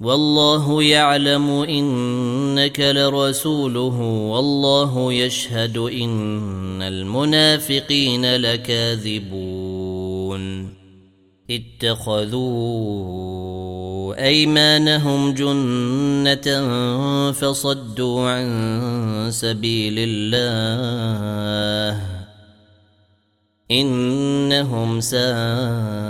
والله يعلم إنك لرسوله والله يشهد إن المنافقين لكاذبون. اتخذوا أيمانهم جنة فصدوا عن سبيل الله. إنهم ساء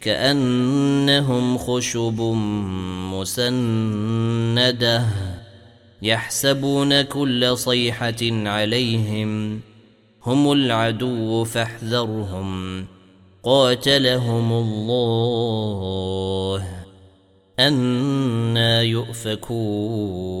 كأنهم خشب مسندة يحسبون كل صيحة عليهم هم العدو فاحذرهم قاتلهم الله أنا يؤفكون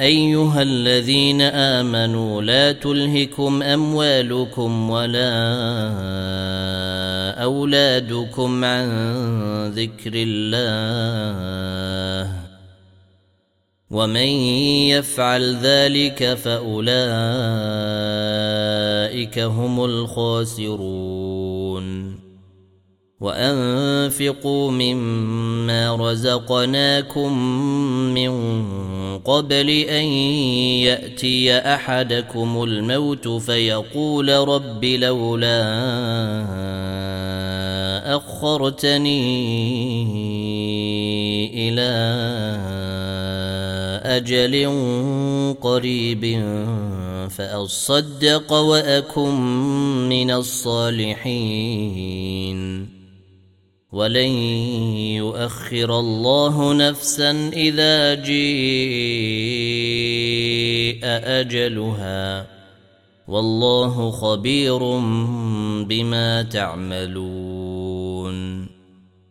أيها الذين آمنوا لا تلهكم أموالكم ولا أولادكم عن ذكر الله. ومن يفعل ذلك فأولئك هم الخاسرون. وأنفقوا مما رزقناكم من قبل أن يأتي أحدكم الموت فيقول رب لولا أخرتني إلى أجل قريب فأصدق وأكن من الصالحين. ولن يؤخر الله نفسا إذا جيء أجلها والله خبير بما تعملون